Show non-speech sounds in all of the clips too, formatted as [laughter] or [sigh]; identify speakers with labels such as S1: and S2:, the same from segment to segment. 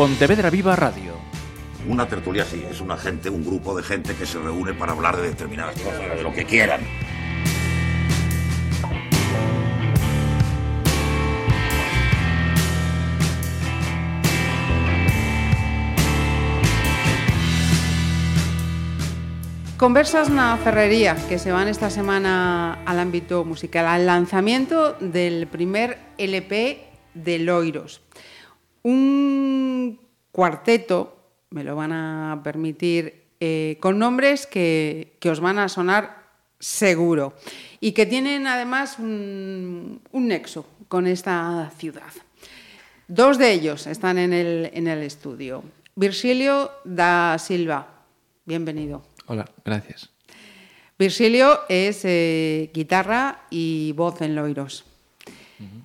S1: Pontevedra Viva Radio.
S2: Una tertulia sí, es una gente, un grupo de gente que se reúne para hablar de determinadas cosas, de lo que quieran.
S3: Conversas na Ferrería que se van esta semana al ámbito musical, al lanzamiento del primer LP de Loiros. Un cuarteto, me lo van a permitir, eh, con nombres que, que, os van a sonar seguro y que tienen además un, un nexo con esta ciudad. Dos de ellos están en el, en el estudio. Virgilio da Silva, bienvenido.
S4: Hola, gracias.
S3: Virgilio es eh, guitarra y voz en Loiros. Uh -huh.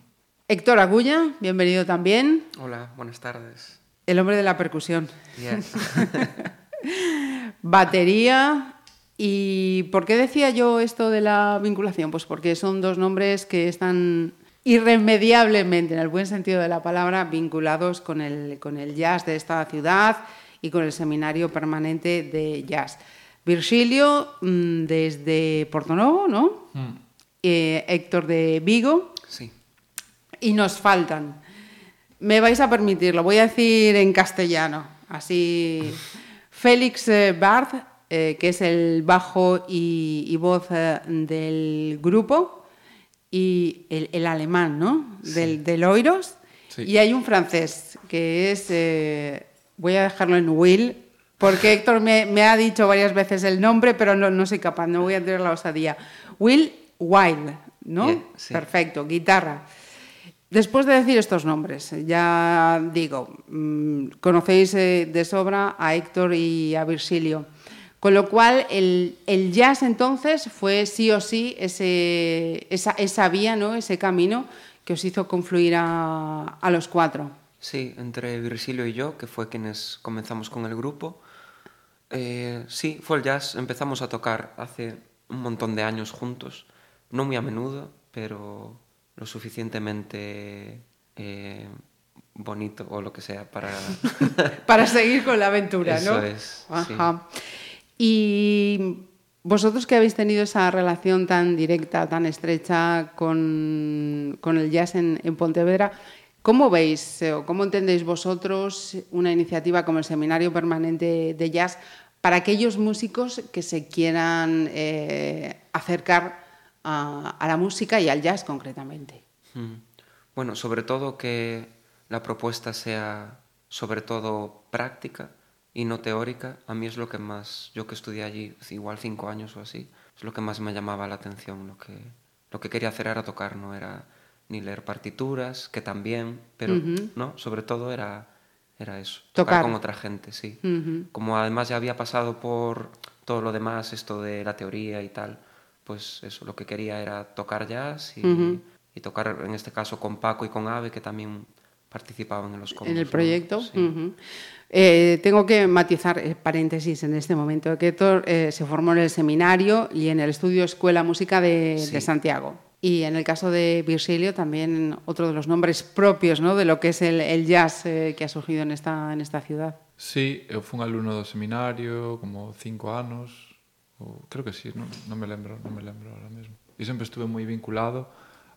S3: Héctor Agulla, bienvenido también.
S5: Hola, buenas tardes.
S3: El hombre de la percusión.
S5: Yes. [laughs]
S3: Batería. ¿Y por qué decía yo esto de la vinculación? Pues porque son dos nombres que están irremediablemente, en el buen sentido de la palabra, vinculados con el, con el jazz de esta ciudad y con el seminario permanente de jazz. Virgilio mm, desde Portonovo, ¿no? Mm. Eh, Héctor de Vigo.
S5: Sí.
S3: Y nos faltan. Me vais a permitir, lo voy a decir en castellano. Así. Félix eh, Barth, eh, que es el bajo y, y voz eh, del grupo, y el, el alemán, ¿no?
S4: Sí.
S3: Del, del Oiros.
S4: Sí.
S3: Y hay un francés, que es. eh, voy a dejarlo en Will, porque Héctor me, me, ha dicho varias veces el nombre, pero no, no soy capaz, no voy a tener la osadía. Will Wild, ¿no?
S5: Yeah, sí.
S3: Perfecto, guitarra. Después de decir estos nombres, ya digo, mmm, conocéis eh, de sobra a Héctor y a Virgilio. Con lo cual, el, jazz entonces fue sí o sí esa, vía, ¿no? ese camino que os hizo confluir a, a los cuatro.
S5: Sí, entre Virgilio y yo, que fue quienes comenzamos con el grupo. Eh, sí, fue el jazz. Empezamos a tocar hace un montón de años juntos. No muy a menudo, pero lo suficientemente eh, bonito o lo que sea para... [laughs]
S3: para seguir con la aventura,
S5: Eso
S3: ¿no?
S5: es,
S3: Ajá. Sí. Y vosotros que habéis tenido esa relación tan directa, tan estrecha con, con el jazz en, en Pontevedra, ¿Cómo veis o cómo entendéis vosotros una iniciativa como el Seminario Permanente de Jazz para aquellos músicos que se quieran eh, acercar a, a, la música y al jazz concretamente?
S5: Bueno, sobre todo que la propuesta sea sobre todo práctica y no teórica. A mí es lo que más, yo que estudié allí igual cinco años o así, es lo que más me llamaba la atención. Lo que, lo que quería hacer era tocar, no era ni leer partituras, que también, pero uh -huh. no, sobre todo era, era eso, tocar. tocar con otra gente, sí. Uh -huh. Como además ya había pasado por todo lo demás, esto de la teoría y tal, pues eso, lo que quería era tocar jazz y, uh -huh. y tocar en este caso con Paco y con Ave, que también participaban en los combos.
S3: En el proyecto.
S5: ¿no? Sí.
S3: Eh, tengo que matizar, eh, paréntesis en este momento, que Héctor eh, se formó en el seminario y en el estudio Escuela Música de, sí. de Santiago. Y en el caso de Virgilio, también otro de los nombres propios ¿no? de lo que es el, el jazz eh, que ha surgido en esta, en esta ciudad.
S4: Sí, eu fui un alumno do seminario, como cinco anos, ou, creo que sí, non, non me lembro, non me lembro ahora mesmo. E sempre estuve moi vinculado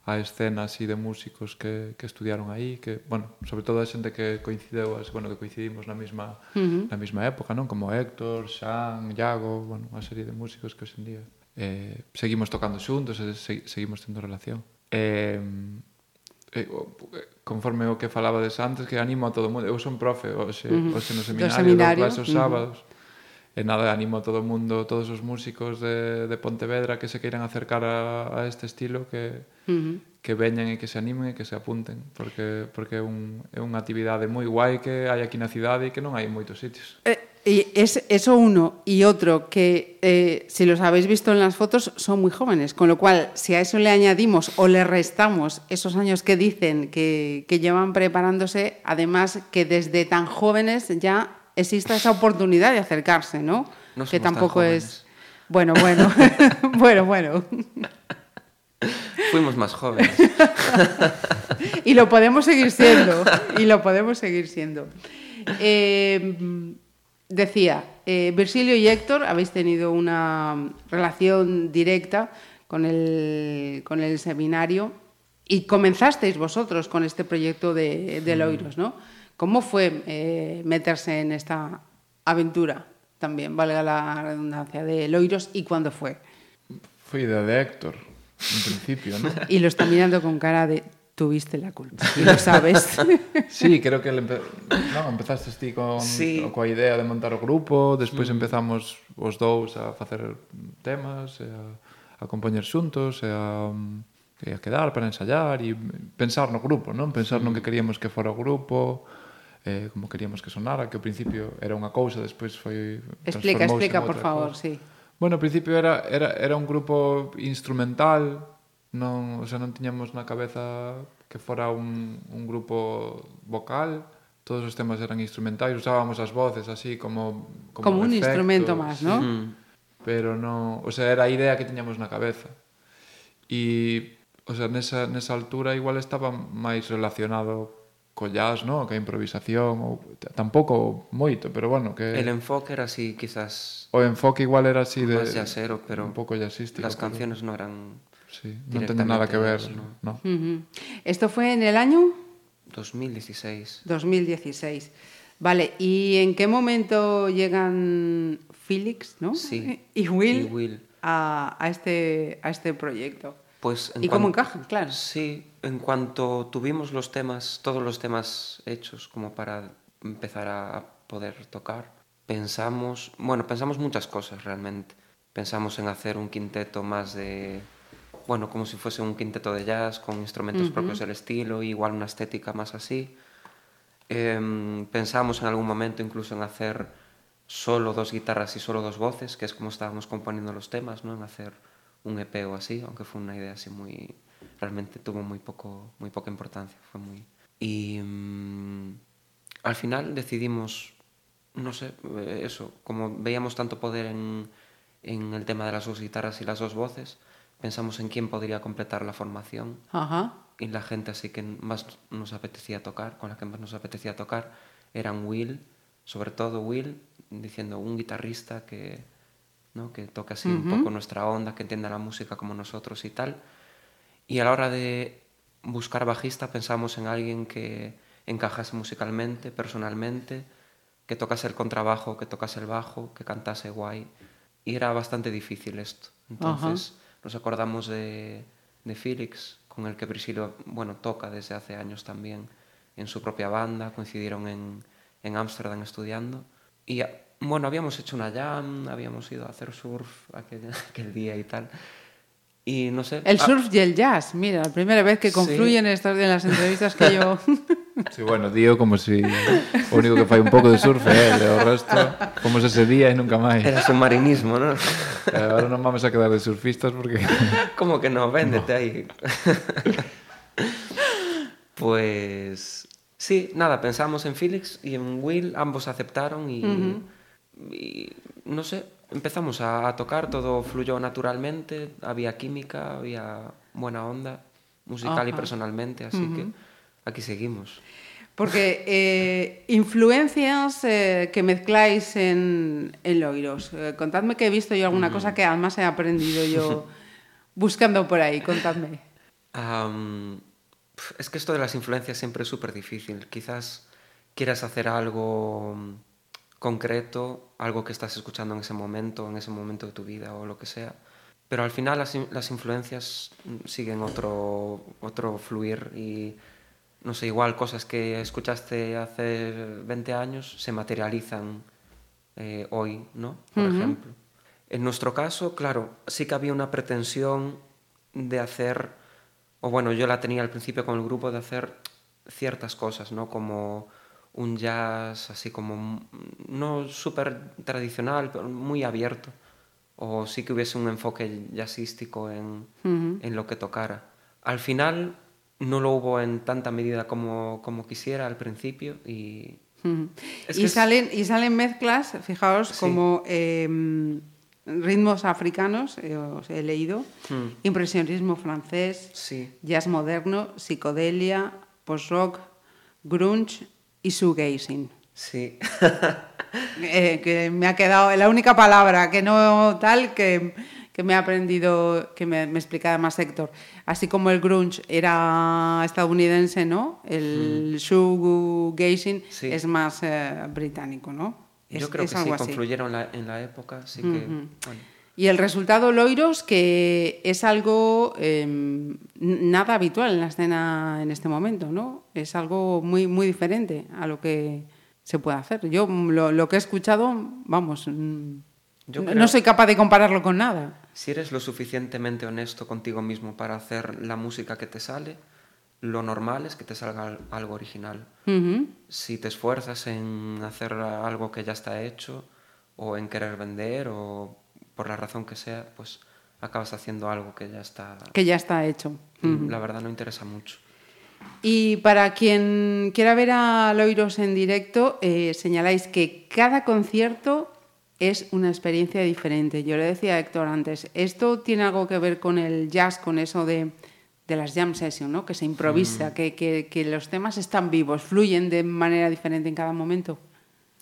S4: a escena así de músicos que, que estudiaron aí, que, bueno, sobre todo a xente que coincideu, as, bueno, que coincidimos na mesma, uh -huh. na mesma época, non? Como Héctor, Xan, Iago, bueno, unha serie de músicos que hoxendía eh, seguimos tocando xuntos e se, seguimos tendo relación. Eh, eh, conforme o que falaba des antes, que animo a todo o mundo. Eu son profe hoxe, uh -huh. hoxe no seminario,
S3: seminario?
S4: dou clase os sábados. Uh -huh. E nada, animo a todo o mundo, todos os músicos de, de Pontevedra que se queiran acercar a, a este estilo que, uh -huh. que veñan e que se animen e que se apunten porque, porque é, un, é unha actividade moi guai que hai aquí na cidade e que non hai en moitos sitios.
S3: Eh, Y es eso uno. Y otro, que eh, si los habéis visto en las fotos, son muy jóvenes. Con lo cual, si a eso le añadimos o le restamos esos años que dicen que, que llevan preparándose, además que desde tan jóvenes ya exista esa oportunidad de acercarse, ¿no?
S5: no
S3: que tampoco es...
S5: Bueno,
S3: bueno, [laughs] bueno, bueno.
S5: Fuimos más jóvenes. [laughs]
S3: y lo podemos seguir siendo, y lo podemos seguir siendo. Eh, decía, eh, Virgilio y Héctor habéis tenido una relación directa con el, con el seminario y comenzasteis vosotros con este proyecto de, de Loiros, ¿no? ¿Cómo fue eh, meterse en esta aventura también, valga la redundancia, de Loiros y cuándo fue?
S4: Fue idea de Héctor, en principio, ¿no? [laughs]
S3: y lo está mirando con cara de tuviste la culpa, y lo sabes. [laughs]
S4: sí, creo que empe... no, empezaste ti con,
S5: sí.
S4: coa idea de montar o grupo, despois mm. empezamos os dous a facer temas, e a, a compoñer xuntos, e a, e a quedar para ensayar e pensar no grupo, non? Pensar mm. no que queríamos que fora o grupo, eh, como queríamos que sonara, que ao principio era unha cousa, despois foi...
S3: Explica, explica, por favor,
S4: cousa.
S3: sí.
S4: Bueno, ao principio era, era, era un grupo instrumental, non, o sea, non tiñamos na cabeza que fora un, un grupo vocal, todos os temas eran instrumentais, usábamos as voces así como... Como,
S3: como un
S4: efectos,
S3: instrumento máis, non? Sí.
S5: Mm.
S4: Pero non... O sea, era a idea que tiñamos na cabeza. E, o sea, nesa, nesa altura igual estaba máis relacionado co jazz, no? Que a improvisación ou tampouco moito, pero bueno, que
S5: El enfoque era así, quizás
S4: o enfoque igual era así de
S5: más jazzero, pero
S4: un pouco jazzístico.
S5: las
S4: pero-
S5: canciones no eran
S4: Sí, non teñen nada que ver,
S5: Directamente,
S4: no.
S3: Ujú. Esto fue en el año
S5: 2016.
S3: 2016. Vale, ¿y en qué momento llegan Felix ¿no?
S5: Sí,
S3: y Will,
S5: y Will.
S3: A, a este, a este proyecto?
S5: Pues en
S3: ¿Y cómo encajan? Claro.
S5: Sí, en cuanto tuvimos los temas, todos los temas hechos como para empezar a poder tocar, pensamos, bueno, pensamos muchas cosas realmente. Pensamos en hacer un quinteto más de, bueno, como si fuese un quinteto de jazz con instrumentos propios del estilo, y igual una estética más así. Em, pensamos en algún momento incluso en hacer solo dos guitarras y solo dos voces, que es como estábamos componiendo los temas, ¿no? En hacer un EP o así, aunque fue una idea así muy... Realmente tuvo muy, poco, muy poca importancia, fue muy... Y mm, al final decidimos, no sé, eh, eso, como veíamos tanto poder en, en el tema de las dos guitarras y las dos voces, pensamos en quién podría completar la formación
S3: Ajá.
S5: y la gente así que más nos apetecía tocar, con la que más nos apetecía tocar, eran Will, sobre todo Will, diciendo un guitarrista que, ¿no? que toque así un poco nuestra onda, que entienda la música como nosotros y tal. Y a la hora de buscar bajista pensamos en alguien que encajase musicalmente, personalmente, que tocase el contrabajo, que tocase el bajo, que cantase guay. Y era bastante difícil esto. Entonces nos acordamos de, de Felix, con el que Priscilo bueno, toca desde hace años también en su propia banda, coincidieron en en Ámsterdam estudiando. Y bueno, habíamos hecho una jam, habíamos ido a hacer surf aquel, [laughs] aquel día y tal. Y no sé.
S3: El
S5: ah,
S3: surf y el jazz, mira, la primera vez que
S5: Sí.
S3: confluyen estas, en las entrevistas que yo... [laughs]
S4: Sí, bueno, dío como si o único que fai un pouco de surf ele, o resto como ese día e nunca máis.
S5: Era submarinismo, ¿no?
S4: Eh, Agora non vamos a quedar de surfistas porque [laughs]
S5: ¿Cómo que no? Véndete ahí. pues sí, nada, pensamos en Felix y en Will, ambos aceptaron y, y no sé, empezamos a, tocar, todo fluyó naturalmente, había química, había buena onda, musical y personalmente, así que aquí seguimos.
S3: Porque eh, influencias eh, que mezcláis en, en Loiros. Eh, contadme que he visto yo alguna cosa que además he aprendido yo [laughs] buscando por ahí. Contadme.
S5: Es que esto de las influencias siempre es súper difícil. Quizás quieras hacer algo mm, concreto, algo que estás escuchando en ese momento, en ese momento de tu vida o lo que sea. Pero al final las, las influencias mm, siguen otro, otro fluir y, no sé, igual cosas que escuchaste hace 20 años se materializan eh, hoy, ¿no? Por ejemplo. En nuestro caso, claro, sí que había una pretensión de hacer, o bueno, yo la tenía al principio con el grupo, de hacer ciertas cosas, ¿no? Como un jazz así como, mm, no súper tradicional, pero muy abierto. O sí que hubiese un enfoque jazzístico en, en lo que tocara. Al final no lo hubo en tanta medida como, como quisiera al principio y... Es
S3: y,
S5: es-
S3: salen, y salen mezclas, fijaos,
S5: Sí.
S3: como eh, ritmos africanos, eh, os he leído,
S5: Hmm.
S3: impresionismo francés,
S5: Sí.
S3: jazz moderno, psicodelia, post-rock, grunge y shoegazing.
S5: Sí. [laughs]
S3: Eh, que me ha quedado la única palabra que no tal que, que me ha aprendido, que me, me explicaba más Héctor. Así como el grunge era estadounidense, ¿no? El shoegazing
S5: Sí.
S3: es más eh, británico, ¿no? Es,
S5: Yo creo
S3: es
S5: que sí, confluyeron la- en la época, así que... bueno.
S3: Y el resultado, Loiros, que es algo eh, nada habitual en la escena en este momento, ¿no? Es algo muy, muy diferente a lo que se puede hacer. Yo mm, lo, lo que he escuchado, vamos, mm,
S5: Yo
S3: no-
S5: creo-
S3: no soy capaz de compararlo con nada.
S5: Si eres lo suficientemente honesto contigo mismo para hacer la música que te sale, lo normal es que te salga al- algo original.
S3: Ujú.
S5: Si te esfuerzas en hacer algo que ya está hecho, o en querer vender, o por la razón que sea, pues acabas haciendo algo que ya está...
S3: Que ya está hecho.
S5: y La verdad no interesa mucho.
S3: Y para quien quiera ver a Loiros en directo, eh, señaláis que cada concierto es una experiencia diferente. Yo le decía a Héctor antes, esto tiene algo que ver con el jazz, con eso de, de las jam sessions, ¿no? que se improvisa, que, que- que los temas están vivos, fluyen de manera diferente en cada momento.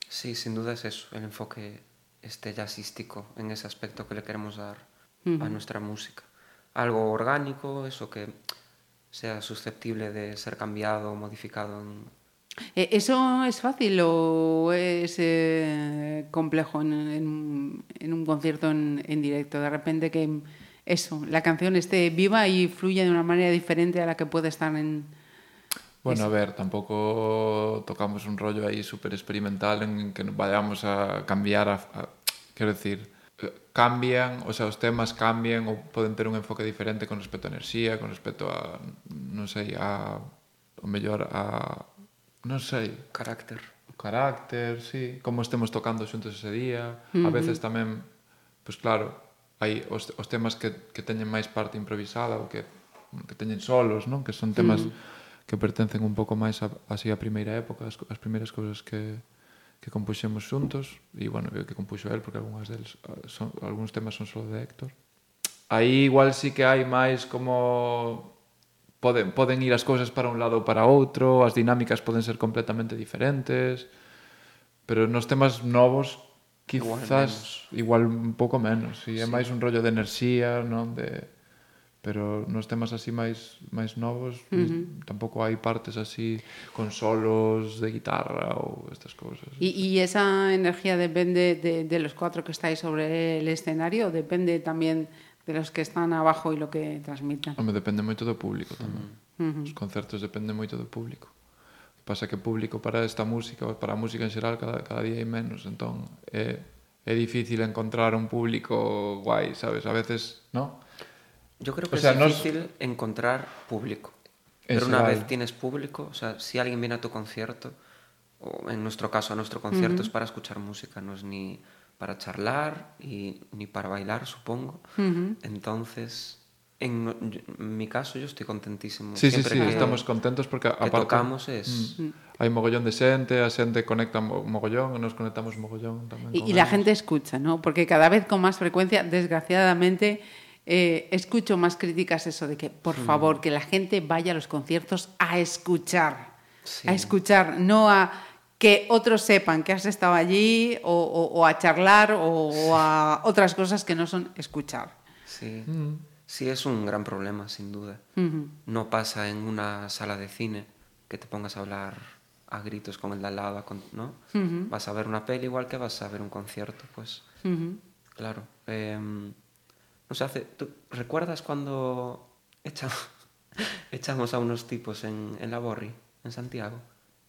S5: Sí, sin duda es eso, el enfoque este jazzístico en ese aspecto que le queremos dar a nuestra música. Algo orgánico, eso que sea susceptible de ser cambiado o modificado en,
S3: Eh, ¿Eso es fácil o es eh, complejo en, en- en un concierto en, en directo? De repente que eso, la canción esté viva y fluya de una manera diferente a la que puede estar en...
S4: Bueno, a ver, tampouco tocamos un rollo aí super experimental en que vayamos a cambiar a, a quero decir, eh, cambian, o sea, os temas cambian ou poden ter un enfoque diferente con respecto a enerxía, con respecto a non sei, a o mellor a non sei,
S5: carácter.
S4: O carácter, sí, como estemos tocando xuntos ese día, uh -huh. a veces tamén pois pues claro, hai os, os temas que, que teñen máis parte improvisada ou que que teñen solos, non? Que son temas uh -huh que pertencen un pouco máis a, así a primeira época, as, as primeiras cousas que, que compuxemos xuntos e, bueno, que compuxo el, porque algúns deles son, algúns temas son só de Héctor. Aí igual sí que hai máis como poden, poden ir as cousas para un lado ou para outro, as dinámicas poden ser completamente diferentes, pero nos temas novos quizás igual, igual un pouco menos, e é máis un rollo de enerxía, non? De pero nos temas así máis máis novos uh -huh. tampouco hai partes así con solos de guitarra ou estas cousas.
S3: E, e esa energía depende de, de los cuatro que estáis sobre el escenario, depende tamén de los que están abajo e lo que transmitan.
S4: Home, depende moito do público tamén. Uh -huh. Os concertos depende moito do público. Pasa que público para esta música, para a música en xeral, cada, cada día hai menos. Entón, é, é difícil encontrar un público guai, sabes? A veces, ¿no?
S5: Yo creo que
S4: O sea,
S5: es difícil encontrar público.
S4: En
S5: Pero una vez tienes público, o sea, si alguien viene a tu concierto, o en nuestro caso a nuestro concierto es para escuchar música, no es ni para charlar y ni para bailar, supongo. Entonces, en, no- yo- en mi caso yo estoy contentísimo.
S4: Sí, sí,
S5: Siempre
S4: sí,
S5: que,
S4: estamos contentos porque
S5: que
S4: aparte
S5: tocamos es...
S4: mm, hai mogollón de xente, a xente conecta mo- mogollón, nos conectamos mogollón tamén
S3: Y,
S4: con
S3: y la gente escucha, ¿no? Porque cada vez con más frecuencia, desgraciadamente, eh, escucho más críticas eso de que, por favor, que la gente vaya a los conciertos a escuchar.
S5: Sí.
S3: A escuchar, no a que otros sepan que has estado allí o, o- o a charlar o, o a otras cosas que no son escuchar.
S5: Sí.
S4: Mm.
S5: Sí, es un gran problema, sin duda. No pasa en una sala de cine que te pongas a hablar a gritos con el de al lado, con- ¿no? Vas a ver una peli igual que vas a ver un concierto, pues. Claro. em, no sé, hace, ¿tú recuerdas cuando echa- [laughs] echamos a unos tipos en, en la Borri, en Santiago?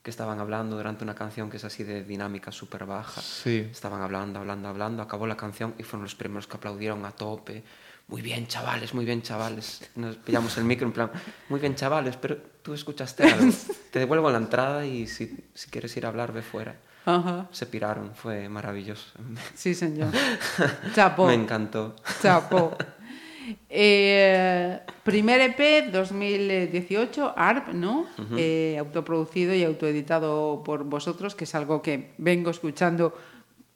S5: Que estaban hablando durante una canción que es así de dinámica súper baja.
S4: Sí.
S5: Estaban hablando, hablando, hablando. Acabó la canción y fueron los primeros que aplaudieron a tope. Muy bien, chavales, muy bien, chavales. Nos pillamos el micro en plan, muy bien, chavales, pero tú escuchaste algo. [laughs] Te devuelvo la entrada y si, si quieres ir a hablar, ve fuera.
S3: Ajá.
S5: Se piraron, fue maravilloso.
S3: Sí, señor. [laughs] Chapo.
S5: Me encantó.
S3: Chapo. Eh, primer EP 2018, ARP, ¿no? Eh, autoproducido y autoeditado por vosotros, que es algo que vengo escuchando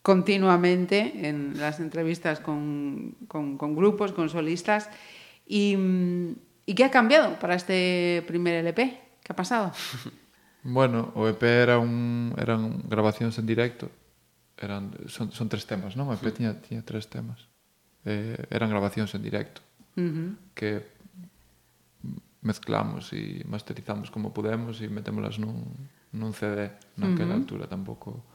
S3: continuamente en las entrevistas con, con- con grupos, con solistas. Y, mm, ¿Y qué ha cambiado para este primer LP? ¿Qué ha pasado? [laughs]
S4: Bueno, o EP era un, eran grabacións en directo. Eran, son, son tres temas, non? O EP sí. tiña, tiña tres temas. Eh, eran grabacións en directo.
S3: Uh -huh.
S4: Que mezclamos e masterizamos como podemos e metémolas nun, nun CD naquela uh -huh. altura tampouco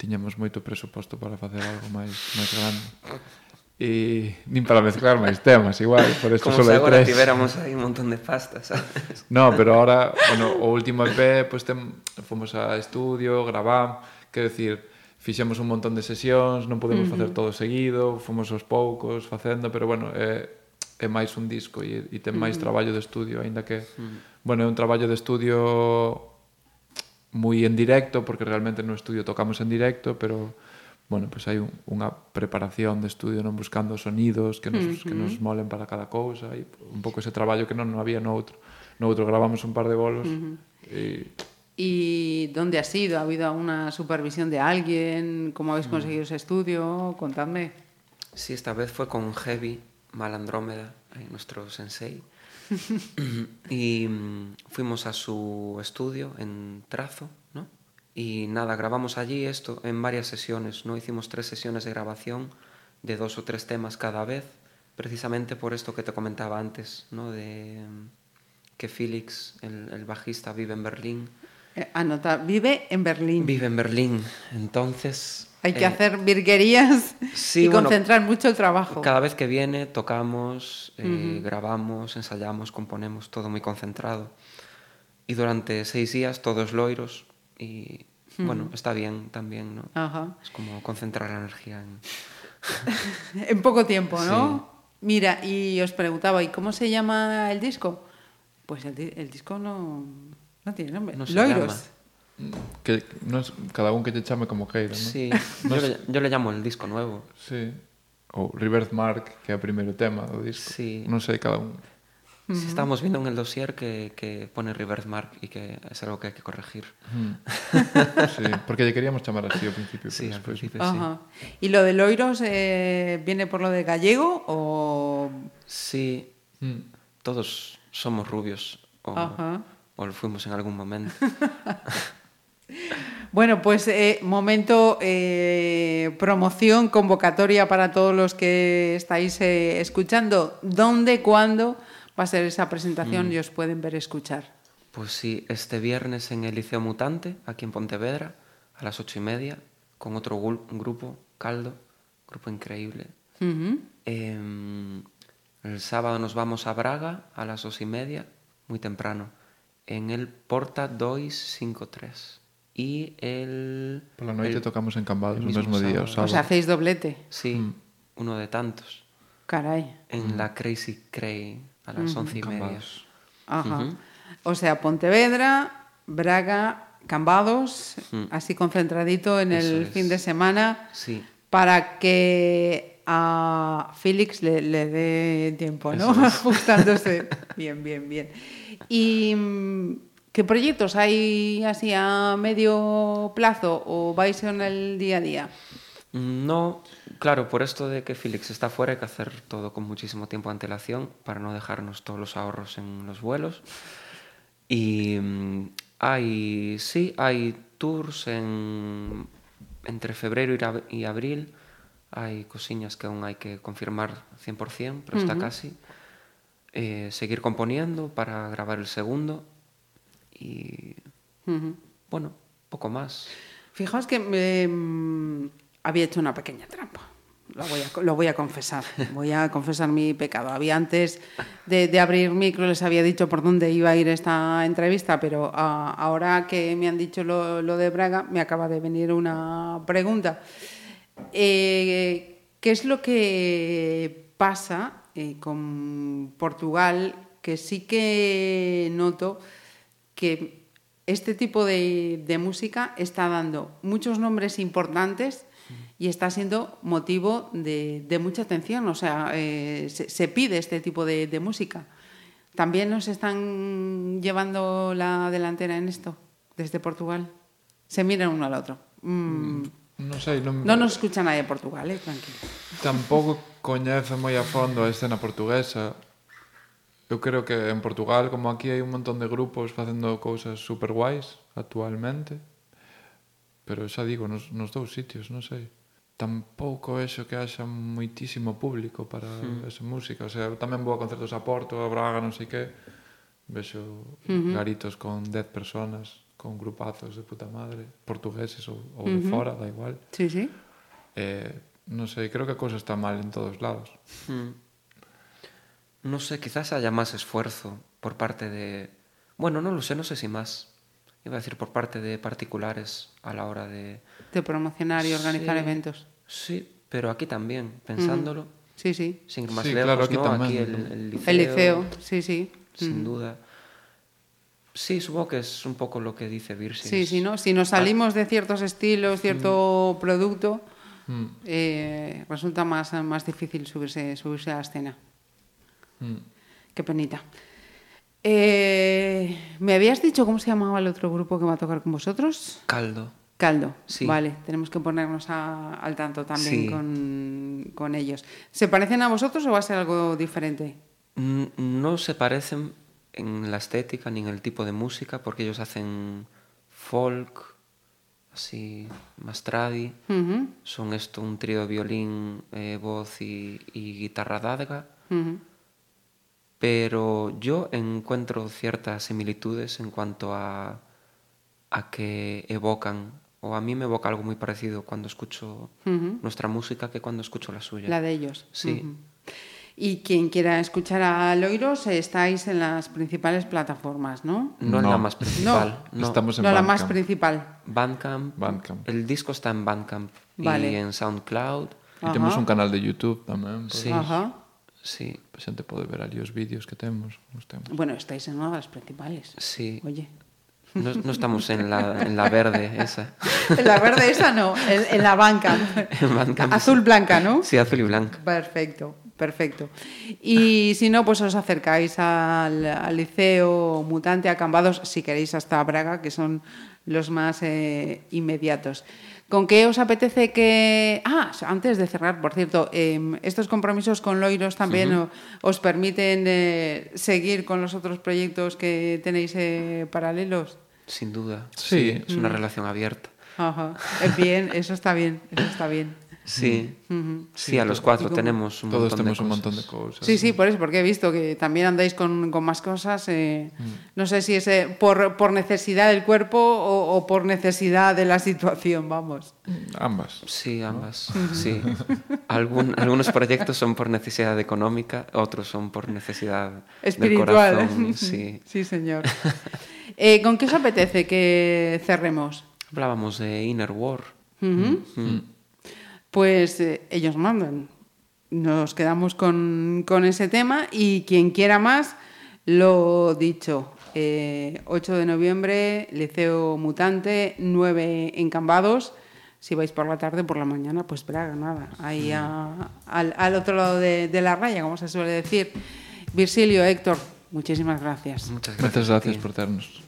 S4: tiñamos moito presuposto para facer algo máis máis grande [laughs] e nin para mezclar máis temas igual, por eso
S5: só.
S4: Como
S5: se tivéramos aí un montón de pastas, sabes?
S4: No, pero ahora, bueno, o último EP, pues tem, fomos a estudio, gravam, quero decir, fixemos un montón de sesións, non podemos uh -huh. facer todo seguido, fomos aos poucos facendo, pero bueno, é, é máis un disco e, e ten máis uh -huh. traballo de estudio, aínda que, uh -huh. bueno, é un traballo de estudio moi en directo, porque realmente no estudio tocamos en directo, pero bueno, pues hai un, unha preparación de estudio non buscando sonidos que nos, uh -huh. que nos molen para cada cousa e un pouco ese traballo que non, non había no outro. No outro gravamos un par de bolos uh -huh. e
S3: ¿Y dónde ha sido? ¿Ha habido una supervisión de alguien? ¿Cómo habéis conseguido ese estudio? Contadme.
S5: Sí, esta vez fue con Heavy, Malandrómeda, nuestro sensei. [laughs] y mm, fuimos a su estudio en Trazo. Y nada, grabamos allí esto en varias sesiones, ¿no? Hicimos tres sesiones de grabación de dos o tres temas cada vez, precisamente por esto que te comentaba antes, ¿no? De mm, que Felix, el, el bajista, vive en Berlín.
S3: Eh, anota, vive en Berlín.
S5: Vive en Berlín. Entonces,
S3: hay que eh, hacer virguerías sí, y bueno, concentrar mucho el trabajo.
S5: Cada vez que viene tocamos, eh, uh -huh. grabamos, ensayamos, componemos, todo muy concentrado. Y durante seis días todos loiros y uh -huh. bueno, está bien también, ¿no?
S3: Ajá.
S5: Es como concentrar la energía en... [laughs]
S3: en poco tiempo, ¿no? Sí. Mira, y os preguntaba, ¿y cómo se llama el disco? Pues el, el disco no, no tiene nombre.
S5: No se
S3: Loiros.
S5: llama.
S4: que no es, cada un que te chame como queira, ¿no?
S5: Sí,
S4: no
S5: yo, le, yo le llamo el disco nuevo.
S4: Sí. Ou Rebirth Mark, que é o primeiro tema do disco.
S5: Sí.
S4: Non sei cada un.
S5: Uh -huh. Estamos viendo en el dossier que, que pone Rebirth Mark y que es algo que hay que corregir. [laughs]
S4: Sí, porque lle queríamos chamar así ao principio.
S5: Sí, al principio
S3: sí. ¿Y lo de Loiros eh, viene por lo de gallego o...?
S5: Sí,
S4: Mm.
S5: todos somos rubios o,
S3: Ajá.
S5: o lo fuimos en algún momento. [laughs]
S3: Bueno, pues eh, momento eh, promoción, convocatoria para todos los que estáis eh, escuchando. ¿Dónde, cuándo va a ser esa presentación
S5: Mm.
S3: y os pueden ver escuchar?
S5: Pues sí, este viernes en el Liceo Mutante, aquí en Pontevedra, a las ocho y media, con otro grupo, Caldo, grupo increíble. Eh, el sábado nos vamos a Braga a las dos y media, muy temprano, en el Porta 253. Y el...
S4: Pola noite
S5: el-
S4: tocamos en Cambados
S5: el mismo
S4: día, o
S5: sábado.
S4: sábado.
S3: O sea, hacéis doblete.
S5: Sí,
S4: Mm.
S5: uno de tantos.
S3: Caray.
S5: En la Crazy Cray a las
S3: Mm.
S5: once y media.
S3: Ajá. O sea, Pontevedra, Braga, Cambados, así concentradito en
S5: Eso
S3: el
S5: es.
S3: fin de semana
S5: Sí,
S3: para que a Félix le, le dé tiempo, ¿no?
S5: Es. [laughs]
S3: Ajustándose. bien, bien, bien. ¿Y mm, qué proyectos hay así a medio plazo o vais en el día a día?
S5: No, claro, por esto de que Félix está fuera hay que hacer todo con muchísimo tiempo de antelación para no dejarnos todos los ahorros en los vuelos. Y mm, hay, sí, hay tours en, entre febrero y, ab- y abril. Hay cosillas que aún hay que confirmar 100%, pero está casi. Eh, seguir componiendo para grabar el segundo. Y bueno, poco más.
S3: Fijaos que me, mm, había hecho una pequeña trampa. Lo voy, a, confesar. Voy a confesar mi pecado. Había antes de, de abrir micro, les había dicho por dónde iba a ir esta entrevista, pero ah, ahora que me han dicho lo, de Braga, me acaba de venir una pregunta. Eh, ¿Qué es lo que pasa eh, con Portugal? Que sí que noto que este tipo de música está dando muchos nombres importantes y está siendo motivo de, de mucha atención, o sea, eh, se, se, pide este tipo de, de, música. También nos están llevando la delantera en esto, desde Portugal. Se miran uno al otro. Mm.
S4: No sei, non...
S3: No nos escucha nadie de Portugal, eh, tranquilo.
S4: Tampouco coñezo moi a fondo a escena portuguesa. Eu creo que en Portugal, como aquí, hai un montón de grupos facendo cousas super guais actualmente. Pero xa digo, nos, nos dous sitios, non sei. Tampouco é xo que haxa moitísimo público para mm. esa música. O sea, tamén vou a concertos a Porto, a Braga, non sei que. Vexo uh -huh. garitos con 10 personas, con grupazos de puta madre, portugueses ou, ou uh -huh. de fora, da igual.
S3: Sí, sí.
S4: Eh, non sei, creo que a cousa está mal en todos lados.
S5: Mm. Non sei, quizás haya máis esfuerzo por parte de... Bueno, non lo sé, non sei si máis Iba a decir por parte de particulares a la hora de...
S3: De promocionar y organizar
S5: Sí,
S3: eventos.
S5: Sí, pero aquí también, pensándolo.
S3: Sí, sí.
S5: Sin ir más
S4: Sí,
S5: lejos,
S4: claro, aquí
S5: ¿no?
S4: también,
S5: Aquí el, el liceo.
S3: El liceo, sí, sí.
S5: Sin duda. Sí, supongo que es un poco lo que dice Virsis.
S3: Sí, sí, ¿no? Si nos salimos de ciertos estilos, cierto producto,
S4: Mm.
S3: eh, resulta más, más difícil subirse, subirse a la escena.
S4: Mm.
S3: Qué penita. Eh, ¿Me habías dicho cómo se llamaba el otro grupo que va a tocar con vosotros?
S5: Caldo.
S3: Caldo.
S5: Sí.
S3: Vale, tenemos que ponernos a- al tanto también
S5: Sí.
S3: con, con ellos. ¿Se parecen a vosotros o va a ser algo diferente?
S5: Mm, No se parecen en la estética ni en el tipo de música porque ellos hacen folk, así, más tradi.
S3: Ujú,
S5: Son esto un trío de violín, eh, voz y, y guitarra dadga.
S3: ujú.
S5: Pero yo encuentro ciertas similitudes en cuanto a, a que evocan, o a mí me evoca algo muy parecido cuando escucho nuestra música que cuando escucho la suya.
S3: La de ellos.
S5: Sí.
S3: Y quien quiera escuchar a Loiros, estáis en las principales plataformas, ¿no?
S5: No, en la
S4: No.
S5: más principal. No.
S4: Estamos en
S3: no, la más
S4: Bandcamp.
S3: principal.
S5: Bandcamp.
S4: Bandcamp.
S5: El disco está en Bandcamp
S3: Vale.
S5: y en SoundCloud.
S4: Temos
S3: Ajá.
S4: un canal de YouTube tamén,
S5: Sí.
S3: Ajá.
S5: Sí,
S4: a xente pode ver ali os vídeos que temos, os temos.
S3: Bueno, estáis en una de las principales.
S5: sí.
S3: Oye.
S5: No, no estamos en la, en la verde esa.
S3: En la verde esa no, en, en la banca. [laughs]
S5: En Bandcamp,
S3: Azul blanca, ¿no?
S5: Sí, azul y blanca.
S3: Perfecto, perfecto. Y si no, pues os acercáis al, al Liceo Mutante, a Cambados, si queréis hasta Braga, que son los más eh, inmediatos. ¿Con qué os apetece que...? Ah, antes de cerrar, por cierto, eh, estos compromisos con Loiros también os permiten eh, seguir con los otros proyectos que tenéis eh, paralelos.
S5: Sin duda.
S4: Sí.
S5: Es una relación abierta.
S3: Ajá. Eh, Bien, eso está bien, eso está bien.
S5: Sí.
S3: Ujú.
S5: Sí, a los cuatro tenemos un
S4: Todos
S5: montón de
S4: un
S5: cosas.
S4: montón de cousas.
S3: Sí, sí, por eso, porque he visto que también andáis con, con más cosas. eh,
S5: Mm.
S3: No sé si es eh, por, por necesidad del cuerpo o, o por necesidad de la situación, vamos.
S4: Ambas.
S5: Sí, ambas. Sí. Algún- algunos proyectos son por necesidad económica, otros son por necesidad
S3: Espiritual.
S5: del corazón. [laughs] Sí.
S3: sí, señor. Eh, ¿Con qué os apetece que cerremos?
S5: Hablábamos de Inner War. Mm.
S3: Pues eh, ellos mandan. Nos quedamos con, con ese tema y quien quiera más, lo dicho. eh, 8 de noviembre, Liceo Mutante, 9 en Cambados. Si vais por la tarde, por la mañana, pues Braga, nada. Ahí a- al, al otro lado de, de la raya, como se suele decir. Virgilio, Héctor, muchísimas gracias.
S5: Muchas gracias.
S4: Por ternos.